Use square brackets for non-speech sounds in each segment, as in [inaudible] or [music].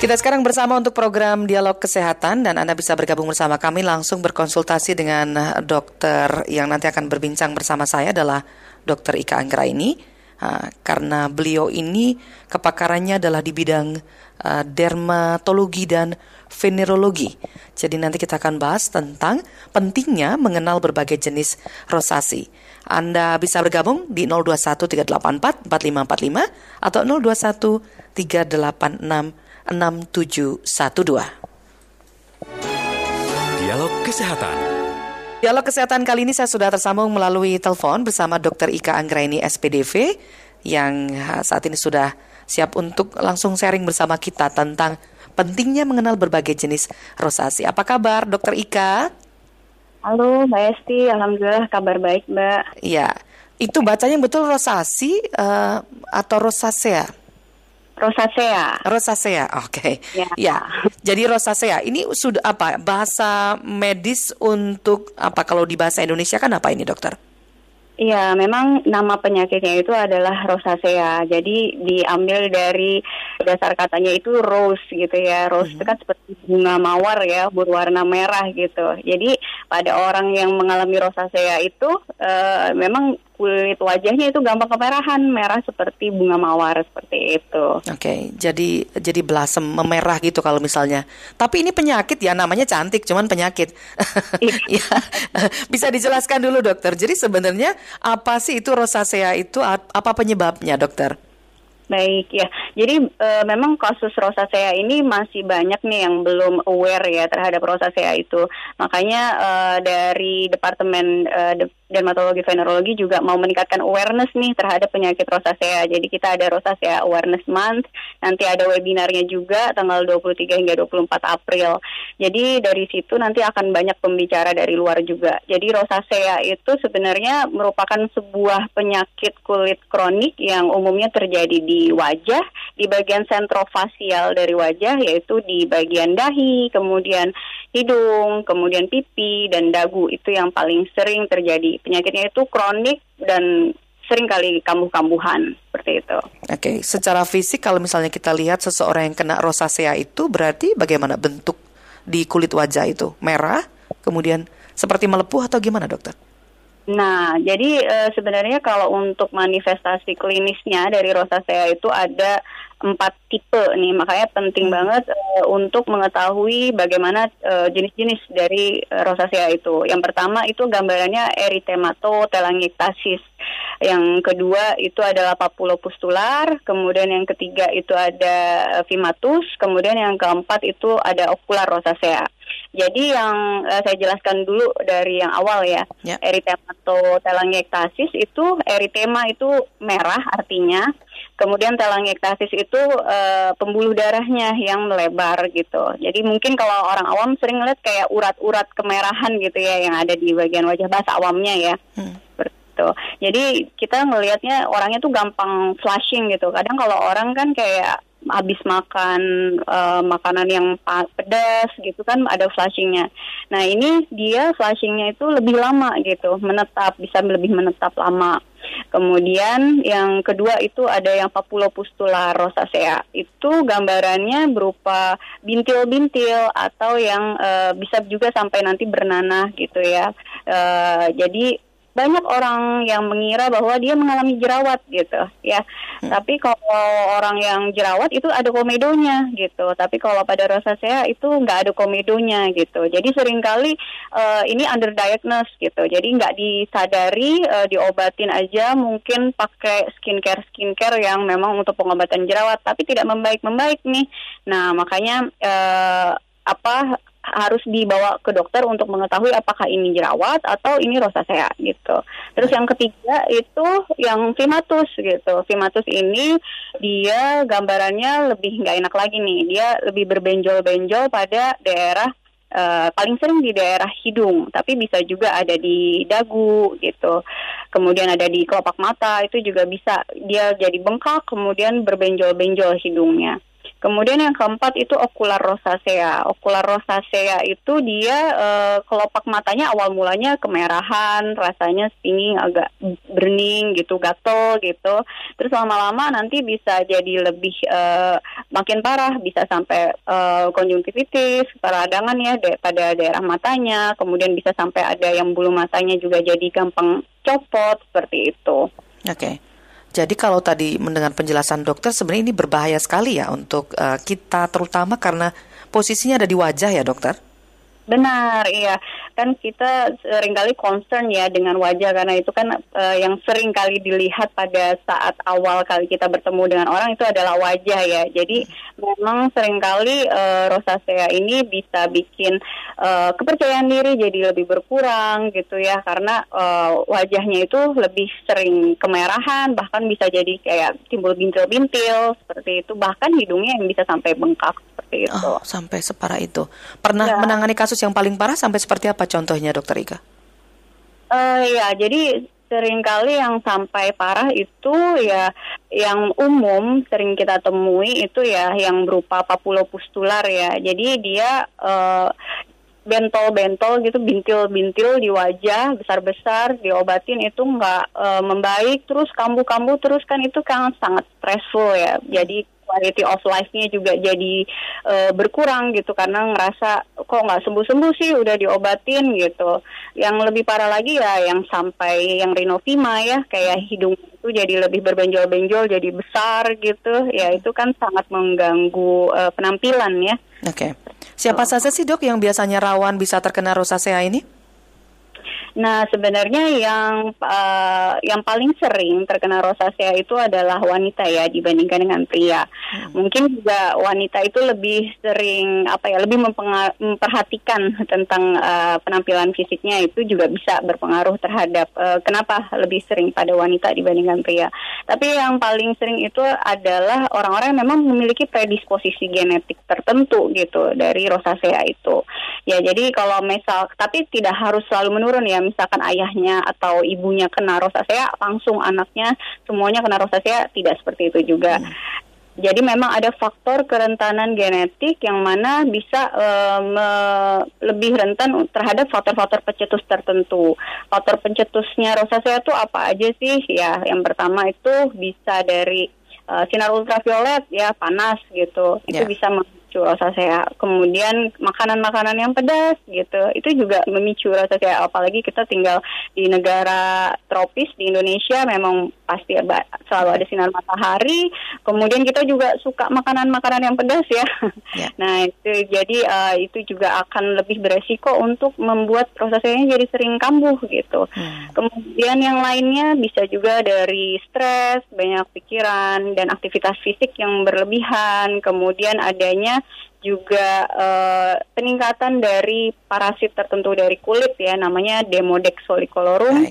Kita sekarang bersama untuk program Dialog Kesehatan dan Anda bisa bergabung bersama kami langsung berkonsultasi dengan dokter yang nanti akan berbincang bersama saya adalah Dr. Ika Anggraini. Uh, karena beliau ini kepakarannya adalah di bidang uh, dermatologi dan venerologi. Jadi nanti kita akan bahas tentang pentingnya mengenal berbagai jenis rosasi. Anda bisa bergabung di 0213844545 atau 021386 6712. Dialog Kesehatan. Dialog Kesehatan kali ini saya sudah tersambung melalui telepon bersama Dr. Ika Anggraini SPDV yang saat ini sudah siap untuk langsung sharing bersama kita tentang pentingnya mengenal berbagai jenis rosasi. Apa kabar Dr. Ika? Halo Mbak Esti, Alhamdulillah kabar baik Mbak. Iya, itu bacanya betul rosasi uh, atau rosacea? Rosacea. Rosacea, oke. Okay. Ya. ya. Jadi rosacea ini sudah apa? Bahasa medis untuk apa? Kalau di bahasa Indonesia kan apa ini, dokter? Iya, memang nama penyakitnya itu adalah rosacea. Jadi diambil dari dasar katanya itu rose gitu ya. Rose itu kan seperti bunga mawar ya, berwarna merah gitu. Jadi pada orang yang mengalami rosacea itu uh, memang kulit wajahnya itu gampang kemerahan, merah seperti bunga mawar seperti itu. Oke, okay, jadi jadi belasem memerah gitu kalau misalnya. Tapi ini penyakit ya, namanya cantik, cuman penyakit. [laughs] ya, bisa dijelaskan dulu dokter. Jadi sebenarnya apa sih itu rosacea itu apa penyebabnya dokter? Baik ya, jadi e, memang kasus rosacea ini masih banyak nih yang belum aware ya terhadap rosacea itu. Makanya e, dari departemen e, de dermatologi venerologi juga mau meningkatkan awareness nih terhadap penyakit rosacea. Jadi kita ada rosacea awareness month, nanti ada webinarnya juga tanggal 23 hingga 24 April. Jadi dari situ nanti akan banyak pembicara dari luar juga. Jadi rosacea itu sebenarnya merupakan sebuah penyakit kulit kronik yang umumnya terjadi di wajah, di bagian sentrofasial dari wajah yaitu di bagian dahi, kemudian hidung, kemudian pipi dan dagu itu yang paling sering terjadi. Penyakitnya itu kronik dan sering kali kambuh-kambuhan seperti itu. Oke, okay. secara fisik kalau misalnya kita lihat seseorang yang kena rosacea itu berarti bagaimana bentuk di kulit wajah itu? Merah, kemudian seperti melepuh atau gimana dokter? Nah, jadi e, sebenarnya kalau untuk manifestasi klinisnya dari rosacea itu ada empat tipe nih, makanya penting hmm. banget e, untuk mengetahui bagaimana jenis-jenis dari e, rosacea itu. Yang pertama itu gambarannya erythematotelangiectasis. Yang kedua itu adalah papulopustular, kemudian yang ketiga itu ada fimatus, kemudian yang keempat itu ada okular rosacea. Jadi yang uh, saya jelaskan dulu dari yang awal ya, yeah. telangiectasis itu eritema itu merah artinya, kemudian telangiectasis itu uh, pembuluh darahnya yang melebar gitu. Jadi mungkin kalau orang awam sering lihat kayak urat-urat kemerahan gitu ya yang ada di bagian wajah bahasa awamnya ya. Hmm. Jadi kita ngelihatnya orangnya tuh gampang flushing gitu. Kadang kalau orang kan kayak habis makan uh, makanan yang pedas gitu kan ada flushingnya. Nah ini dia flushingnya itu lebih lama gitu, menetap bisa lebih menetap lama. Kemudian yang kedua itu ada yang papulopustular rosacea. Itu gambarannya berupa bintil-bintil atau yang uh, bisa juga sampai nanti bernanah gitu ya. Uh, jadi banyak orang yang mengira bahwa dia mengalami jerawat gitu ya. Hmm. Tapi kalau orang yang jerawat itu ada komedonya gitu. Tapi kalau pada rosacea itu nggak ada komedonya gitu. Jadi sering kali uh, ini underdiagnosed gitu. Jadi nggak disadari uh, diobatin aja mungkin pakai skincare skincare yang memang untuk pengobatan jerawat tapi tidak membaik membaik nih. Nah makanya uh, apa harus dibawa ke dokter untuk mengetahui apakah ini jerawat atau ini rosacea gitu. Terus yang ketiga itu yang fimatus gitu. Fimatus ini dia gambarannya lebih nggak enak lagi nih. Dia lebih berbenjol-benjol pada daerah Uh, paling sering di daerah hidung, tapi bisa juga ada di dagu gitu. Kemudian ada di kelopak mata itu juga bisa dia jadi bengkak, kemudian berbenjol-benjol hidungnya. Kemudian yang keempat itu okular rosacea. Okular rosacea itu dia uh, kelopak matanya awal mulanya kemerahan, rasanya stinging agak burning gitu, gatel gitu. Terus lama-lama nanti bisa jadi lebih uh, makin parah, bisa sampai uh, konjungtivitis, peradangan ya de pada daerah matanya. Kemudian bisa sampai ada yang bulu matanya juga jadi gampang copot seperti itu. Oke. Okay. Jadi kalau tadi mendengar penjelasan dokter sebenarnya ini berbahaya sekali ya untuk uh, kita terutama karena posisinya ada di wajah ya dokter. Benar, iya. Kan kita sering kali concern ya dengan wajah karena itu kan uh, yang sering kali dilihat pada saat awal kali kita bertemu dengan orang itu adalah wajah ya. Jadi memang sering kali uh, rosacea ini bisa bikin uh, kepercayaan diri jadi lebih berkurang gitu ya karena uh, wajahnya itu lebih sering kemerahan bahkan bisa jadi kayak timbul bintil-bintil seperti itu bahkan hidungnya yang bisa sampai bengkak seperti itu. Oh, sampai separah itu. Pernah ya. menangani kasus yang paling parah sampai seperti apa contohnya, Dokter Ika? Uh, ya, jadi sering kali yang sampai parah itu ya yang umum sering kita temui itu ya yang berupa papulopustular ya. Jadi dia uh, bentol-bentol gitu, bintil-bintil di wajah besar-besar, diobatin itu nggak e, membaik, terus kambuh-kambuh terus kan itu kan sangat stressful ya. Jadi quality of life-nya juga jadi uh, berkurang gitu karena ngerasa kok nggak sembuh-sembuh sih udah diobatin gitu. Yang lebih parah lagi ya yang sampai yang rinofima ya kayak hidung itu jadi lebih berbenjol-benjol jadi besar gitu. Ya itu kan sangat mengganggu uh, penampilan ya. Oke. Okay. Siapa saja sih dok yang biasanya rawan bisa terkena rosacea ini? Nah, sebenarnya yang uh, yang paling sering terkena rosacea itu adalah wanita ya dibandingkan dengan pria. Hmm. Mungkin juga wanita itu lebih sering apa ya, lebih memperhatikan tentang uh, penampilan fisiknya itu juga bisa berpengaruh terhadap uh, kenapa lebih sering pada wanita dibandingkan pria. Tapi yang paling sering itu adalah orang-orang yang memang memiliki predisposisi genetik tertentu gitu dari rosacea itu. Ya, jadi kalau misal tapi tidak harus selalu menurun ya misalkan ayahnya atau ibunya kena rosacea langsung anaknya semuanya kena rosacea tidak seperti itu juga. Hmm. Jadi memang ada faktor kerentanan genetik yang mana bisa uh, me, lebih rentan terhadap faktor-faktor pencetus tertentu. Faktor pencetusnya rosacea itu apa aja sih? Ya, yang pertama itu bisa dari uh, sinar ultraviolet ya panas gitu. Itu yeah. bisa memicu rosacea. Kemudian makanan-makanan yang pedas gitu, itu juga memicu rosacea. Apalagi kita tinggal di negara tropis di Indonesia, memang pasti selalu ada sinar matahari. Kemudian kita juga suka makanan-makanan yang pedas ya. Yeah. [laughs] Nah itu jadi uh, itu juga akan lebih beresiko untuk membuat rosaceanya jadi sering kambuh gitu. Hmm. Kemudian yang lainnya bisa juga dari stres, banyak pikiran dan aktivitas fisik yang berlebihan. Kemudian adanya juga uh, peningkatan dari parasit tertentu dari kulit ya namanya Demodex folliculorum.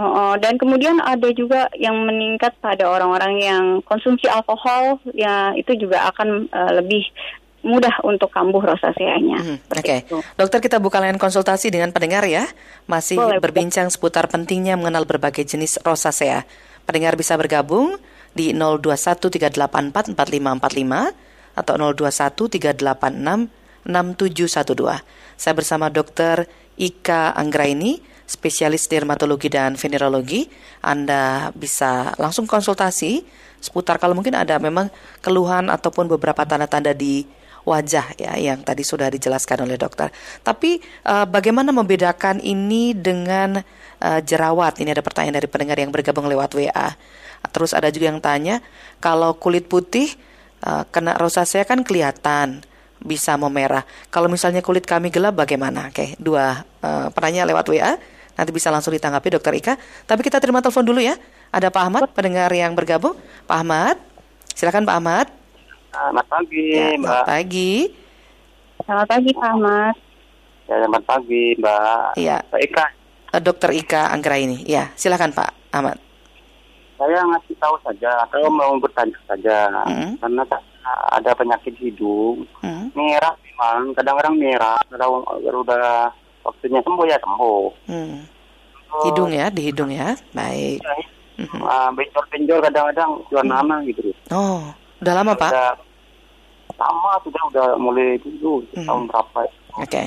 Uh, dan kemudian ada juga yang meningkat pada orang-orang yang konsumsi alkohol ya itu juga akan uh, lebih mudah untuk kambuh rosaceanya. Hmm, Oke, okay. dokter kita buka layanan konsultasi dengan pendengar ya. Masih Boleh, berbincang seputar pentingnya mengenal berbagai jenis rosacea. Pendengar bisa bergabung di 0213844545 atau 0213866712. Saya bersama Dr. Ika Anggraini, spesialis dermatologi dan venerologi. Anda bisa langsung konsultasi seputar kalau mungkin ada memang keluhan ataupun beberapa tanda-tanda di wajah ya yang tadi sudah dijelaskan oleh dokter. Tapi uh, bagaimana membedakan ini dengan uh, jerawat? Ini ada pertanyaan dari pendengar yang bergabung lewat WA. Terus ada juga yang tanya kalau kulit putih uh, kena rosacea kan kelihatan bisa memerah. Kalau misalnya kulit kami gelap bagaimana? Oke, dua uh, pertanyaan lewat WA. Nanti bisa langsung ditanggapi Dokter Ika. Tapi kita terima telepon dulu ya. Ada Pak Ahmad, pendengar yang bergabung. Pak Ahmad, silakan Pak Ahmad. Selamat pagi, ya, Mbak. Selamat pagi. Selamat pagi, Pak Ahmad. Ya, selamat pagi, Mbak. Iya. Pak Ika. Eh, Dokter Ika Anggra ini. Ya, silakan Pak Ahmad saya ngasih tahu saja atau mau bertanya saja hmm. karena ada penyakit hidung hmm. merah memang kadang-kadang merah kalau udah waktunya sembuh ya sembuh hmm. hidung ya di hidung ya baik ya, uh, benjol-benjol kadang-kadang keluar hmm. nama gitu oh udah lama pak udah, lama sudah udah mulai dulu hmm. tahun berapa. Oke. Okay.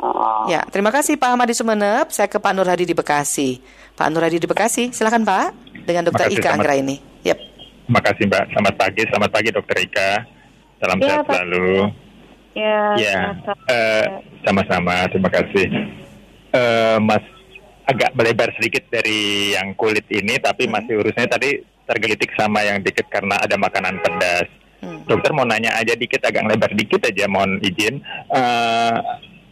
Uh, ya, terima kasih Pak Ahmad di Sumeneb. Saya ke Pak Nur Hadi di Bekasi. Pak Nur Hadi di Bekasi, silakan Pak dengan Dokter Ika Anggra ini. Yep. Terima kasih Mbak. Selamat pagi, selamat pagi Dokter Ika. Salam ya, sehat selalu. Ya, ya. Uh, sama-sama. Terima kasih. Uh, Mas agak melebar sedikit dari yang kulit ini, tapi hmm. masih urusnya tadi tergelitik sama yang dikit karena ada makanan pedas. Hmm. Dokter mau nanya aja dikit, agak lebar dikit aja, mohon izin. Uh,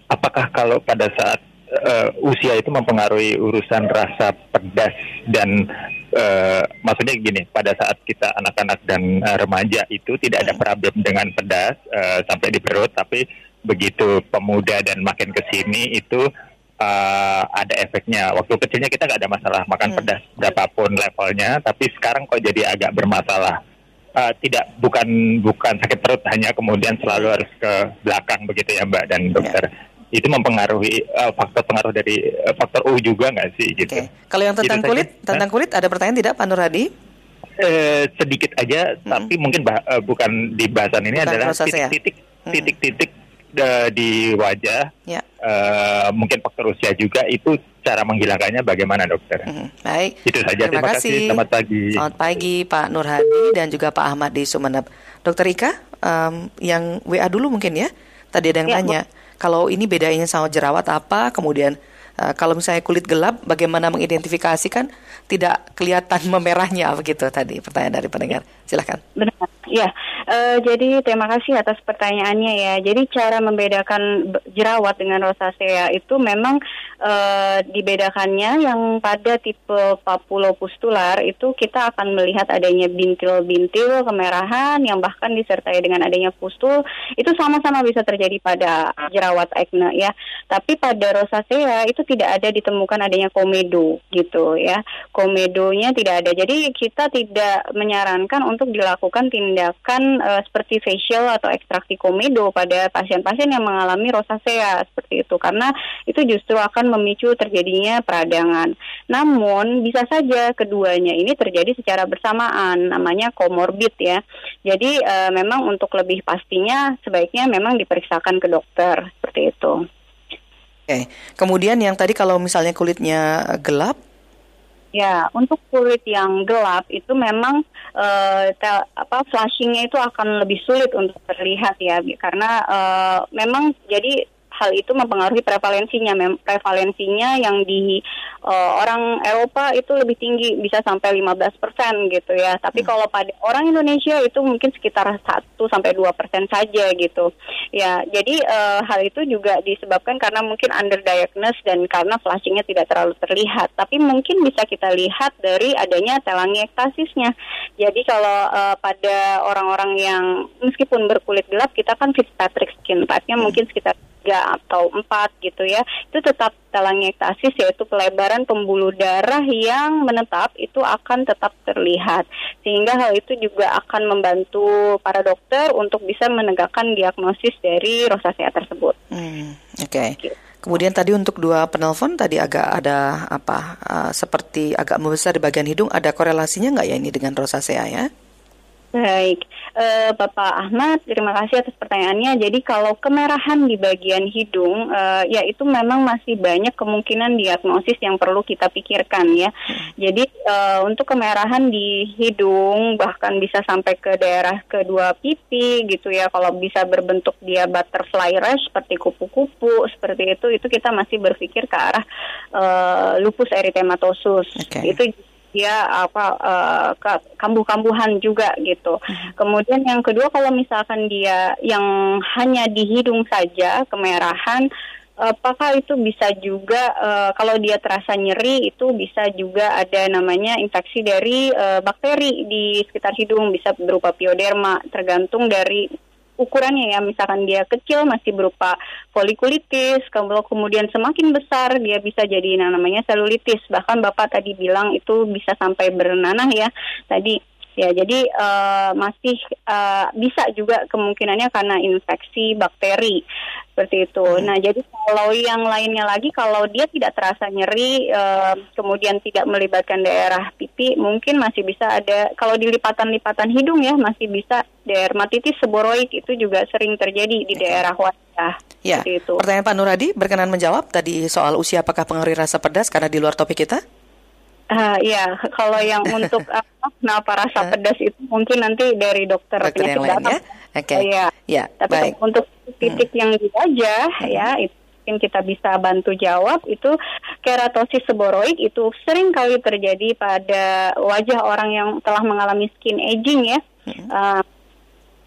apakah kalau pada saat uh, usia itu mempengaruhi urusan rasa pedas dan uh, maksudnya gini, pada saat kita anak-anak dan uh, remaja itu tidak ada hmm. problem dengan pedas uh, sampai di perut, tapi begitu pemuda dan makin ke sini itu uh, ada efeknya. Waktu kecilnya kita nggak ada masalah makan hmm. pedas berapapun levelnya, tapi sekarang kok jadi agak bermasalah. Uh, tidak bukan bukan sakit perut hanya kemudian selalu harus ke belakang begitu ya Mbak dan dokter. Yeah. Itu mempengaruhi uh, faktor pengaruh dari uh, faktor U juga nggak sih gitu. Okay. Kalau yang tentang gitu kulit, saja. tentang kulit ada pertanyaan tidak Pak Nuradi? Uh, sedikit aja, hmm. tapi mungkin bah, uh, bukan di bahasan ini bukan adalah titik-titik hmm. titik-titik uh, di wajah. Yeah uh, mungkin faktor usia juga itu cara menghilangkannya bagaimana dokter? Hmm, baik. Itu saja. Terima, Terima kasih. kasih. Selamat pagi. Selamat pagi Pak Nur Hadi dan juga Pak Ahmad di Sumeneb. Dokter Ika, um, yang WA dulu mungkin ya. Tadi ada yang ya, tanya, bu. Kalau ini bedanya sama jerawat apa? Kemudian uh, kalau misalnya kulit gelap, bagaimana mengidentifikasikan tidak kelihatan [laughs] memerahnya begitu tadi pertanyaan dari pendengar. Silahkan. Benar. Ya, uh, jadi terima kasih atas pertanyaannya ya. Jadi cara membedakan jerawat dengan rosacea itu memang uh, dibedakannya yang pada tipe papulopustular itu kita akan melihat adanya bintil-bintil kemerahan yang bahkan disertai dengan adanya pustul itu sama-sama bisa terjadi pada jerawat acne ya. Tapi pada rosacea itu tidak ada ditemukan adanya komedo gitu ya. Komedonya tidak ada. Jadi kita tidak menyarankan untuk dilakukan tindakan uh, seperti facial atau ekstraksi komedo pada pasien-pasien yang mengalami rosacea seperti itu karena itu justru akan memicu terjadinya peradangan. Namun bisa saja keduanya ini terjadi secara bersamaan namanya komorbid ya. Jadi uh, memang untuk lebih pastinya sebaiknya memang diperiksakan ke dokter seperti itu. Oke, kemudian yang tadi kalau misalnya kulitnya gelap, Ya, untuk kulit yang gelap itu memang uh, apa flashingnya itu akan lebih sulit untuk terlihat ya, karena uh, memang jadi hal itu mempengaruhi prevalensinya. Mem prevalensinya yang di uh, orang Eropa itu lebih tinggi, bisa sampai 15% gitu ya. Tapi hmm. kalau pada orang Indonesia itu mungkin sekitar 1 sampai 2% saja gitu. Ya, jadi uh, hal itu juga disebabkan karena mungkin underdiagnosed dan karena flashingnya tidak terlalu terlihat. Tapi mungkin bisa kita lihat dari adanya telangiektasisnya. Jadi kalau uh, pada orang-orang yang meskipun berkulit gelap, kita kan Fitzpatrick skin type-nya hmm. mungkin sekitar tiga atau empat gitu ya itu tetap telangiektasis yaitu pelebaran pembuluh darah yang menetap itu akan tetap terlihat sehingga hal itu juga akan membantu para dokter untuk bisa menegakkan diagnosis dari rosacea tersebut. Hmm, Oke. Okay. Gitu. Kemudian tadi untuk dua penelpon tadi agak ada apa uh, seperti agak membesar di bagian hidung ada korelasinya nggak ya ini dengan rosacea ya? Baik, uh, Bapak Ahmad, terima kasih atas pertanyaannya. Jadi kalau kemerahan di bagian hidung, uh, ya itu memang masih banyak kemungkinan diagnosis yang perlu kita pikirkan ya. Jadi uh, untuk kemerahan di hidung bahkan bisa sampai ke daerah kedua pipi gitu ya. Kalau bisa berbentuk dia butterfly rash seperti kupu-kupu seperti itu, itu kita masih berpikir ke arah uh, lupus erythematosus. Okay. Itu dia apa uh, kambuh-kambuhan juga gitu. Hmm. Kemudian yang kedua kalau misalkan dia yang hanya di hidung saja kemerahan apakah itu bisa juga uh, kalau dia terasa nyeri itu bisa juga ada namanya infeksi dari uh, bakteri di sekitar hidung bisa berupa pioderma tergantung dari ukurannya ya. Misalkan dia kecil masih berupa folikulitis kalau kemudian semakin besar dia bisa jadi namanya selulitis. Bahkan bapak tadi bilang itu bisa sampai bernanah ya tadi. Ya jadi uh, masih uh, bisa juga kemungkinannya karena infeksi bakteri seperti itu. Hmm. Nah, jadi kalau yang lainnya lagi, kalau dia tidak terasa nyeri, uh, kemudian tidak melibatkan daerah pipi, mungkin masih bisa ada. Kalau di lipatan-lipatan hidung ya, masih bisa dermatitis seboroid itu juga sering terjadi di daerah wajah. Ya. Itu. Pertanyaan Pak Nuradi berkenan menjawab tadi soal usia apakah pengaruh rasa pedas karena di luar topik kita? Uh, ya, kalau yang [laughs] untuk apa, kenapa rasa uh. pedas itu mungkin nanti dari dokter, dokter penyakit dalam. Ya? Oke. Okay. ya. ya. Tapi baik. untuk titik hmm. yang di wajah hmm. ya itu mungkin kita bisa bantu jawab itu keratosis seboroid itu sering kali terjadi pada wajah orang yang telah mengalami skin aging ya. Hmm. Uh,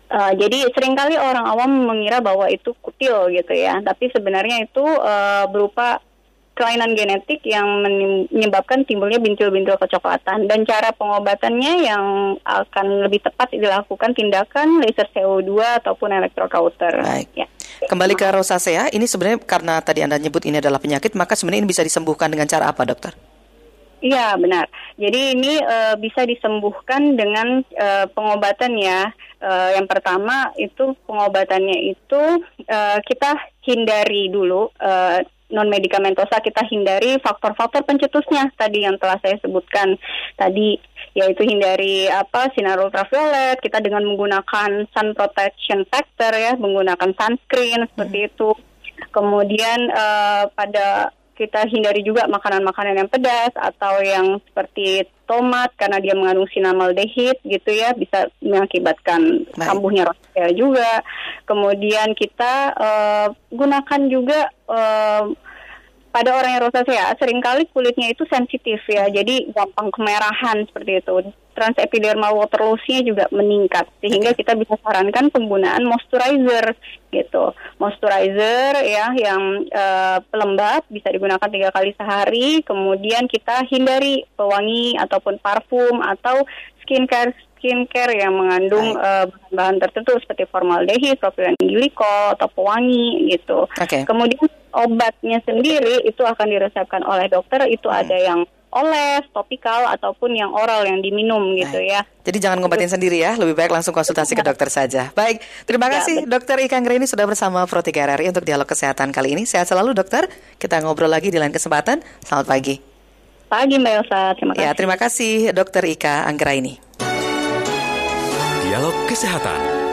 Uh, jadi sering kali orang awam mengira bahwa itu kutil gitu ya, tapi sebenarnya itu uh, berupa kelainan genetik yang menyebabkan timbulnya bintil-bintil kecoklatan dan cara pengobatannya yang akan lebih tepat dilakukan tindakan laser CO2 ataupun elektrokauter. Baik. Ya. Kembali ke rosacea, ini sebenarnya karena tadi Anda nyebut ini adalah penyakit, maka sebenarnya ini bisa disembuhkan dengan cara apa, dokter? Iya, benar. Jadi ini uh, bisa disembuhkan dengan uh, pengobatan ya. Uh, yang pertama itu pengobatannya itu uh, kita hindari dulu uh, non medikamentosa kita hindari faktor-faktor pencetusnya tadi yang telah saya sebutkan tadi yaitu hindari apa sinar ultraviolet kita dengan menggunakan sun protection factor ya menggunakan sunscreen seperti hmm. itu kemudian uh, pada kita hindari juga makanan-makanan yang pedas atau yang seperti tomat karena dia mengandung sinamaldehid gitu ya bisa mengakibatkan kambuhnya rosacea juga. Kemudian kita uh, gunakan juga uh, pada orang yang rosacea sering kali kulitnya itu sensitif ya, jadi gampang kemerahan seperti itu. Transepidermal water loss-nya juga meningkat sehingga kita bisa sarankan penggunaan moisturizer gitu. Moisturizer ya yang uh, pelembab bisa digunakan tiga kali sehari. Kemudian kita hindari pewangi ataupun parfum atau skincare skincare yang mengandung uh, bahan-bahan tertentu seperti formaldehid, propilen glikol atau pewangi gitu. Okay. Kemudian obatnya sendiri itu akan diresepkan oleh dokter itu hmm. ada yang oles, topikal ataupun yang oral yang diminum gitu ya. Jadi jangan ngobatin sendiri ya, lebih baik langsung konsultasi ke dokter saja. Baik, terima ya, kasih ya, Dokter Ika Ngrini sudah bersama Pro 3 RRI untuk dialog kesehatan kali ini. Sehat selalu dokter. Kita ngobrol lagi di lain kesempatan. Selamat pagi. Pagi Mbak Elsa, terima ya, kasih. Ya, terima kasih Dokter Ika Anggraini. Dialog Kesehatan.